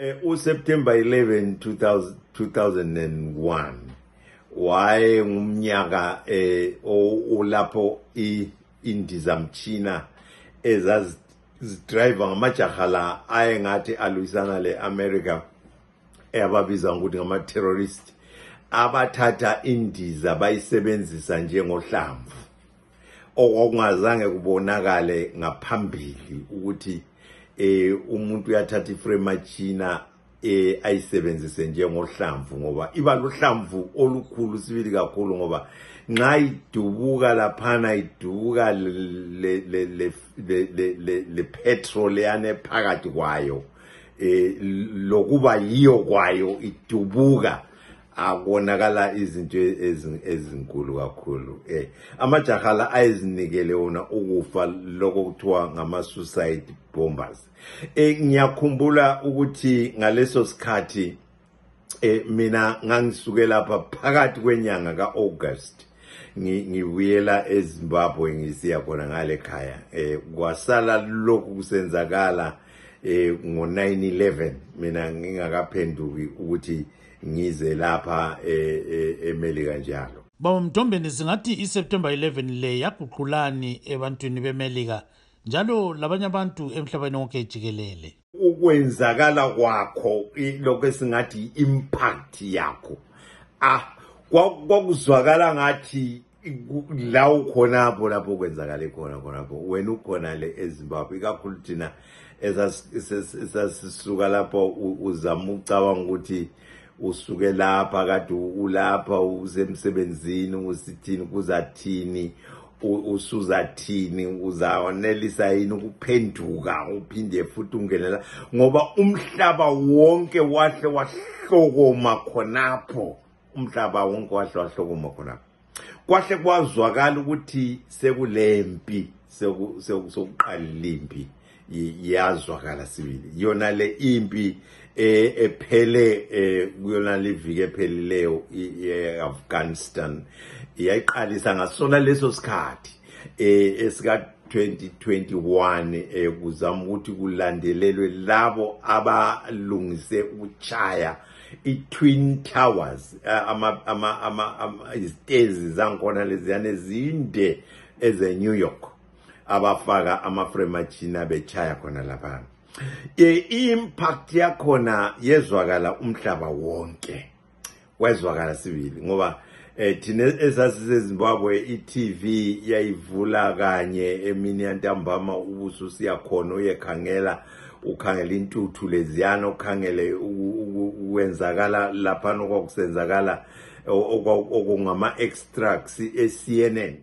Eh, uSeptember 11 2000 2001 waye ngumnyaka eh olapho i indizamtshina ezazidrive ngamajaha la ayengathi alwisana le-america eyababiza ngokuthi ngama-terrorist abathatha indiza bayisebenzisa njengohlamvu. Okwakungazange kubonakale ngaphambili ukuthi eh umuntu uyathatha ifremachina eh ayisebenzise njengohlamvu ngoba iba luhlamvu olukhulu sibili kakhulu ngoba nxa idubuka laphana idubuka le le le le, le petrol yane phakathi kwayo eh lokuba yiyo kwayo idubuka. Akubonakala izinto ezi- ezinkulu kakhulu eh amajaha la ayezinikele wona ukufa lokho kuthiwa ngama suicide bombers. Eh ngiyakhumbula ukuthi ngaleso sikhathi eh mina ngangisuke lapha phakathi kwenyanga kaAugust ngi- ngibuyela eZimbabwe ngisiya khona ngale khaya. Eh kwasala lokhu kusenzakala eh ngo911 mina ngingakaphenduki ukuthi ngize lapha eh eh, eMelika njalo baba mtombeni singathi iseptember 11 le yaguqulani ebantwini bemelika njalo labanye abantu emhlabeni wonke jikelele? Ukwenzakala kwakho lokho esingathi impact yakho. Ah kwa- kwakuzwakala ngathi la ukhonapho lapho kwenzakale khona khonapho. Wena ukhona le eZimbabwe ikakhulu thina esas- esas- esasisuka lapho uzama ucabanga ukuthi usuke lapha kade ulapha usemsebenzini usithini kuzathini usuzathini uzawonelisa yini ukuphenduka uphinde futhi ungenela ngoba umhlaba wonke wahle wahlokoma khonapho. Umhlaba wonke wahle wahlokoma khonapho. Kwahle kwazwakala ukuthi sekulempi seku- seku- sekuqalile impi. Y- yazwakala sibili. Yona le impi eh ephele eh kuyona liviki ephelileyo eAfghanistan yayiqalisa ngasona leso sikhathi esika 2021 eh kuzama ukuthi kulandelelwe labo abalungise ukuchaya i-twin towers eh, ama ama ama izitezi zangkhona leziyane zinde eze-new york abafaka amafremachina bechaya khona lapha. Eh, i-impact yakhona yezwakala umhlaba wonke wezwakala sibili ngoba eh thina esasisezimbabwe i-tv yayivula kanye emini yantambama ubuso siyakhona uyekhangela ukhangela intuthu leziyana ukhangele ukwenzakala laphana okwakusenzakala okungama-extracts e-cnn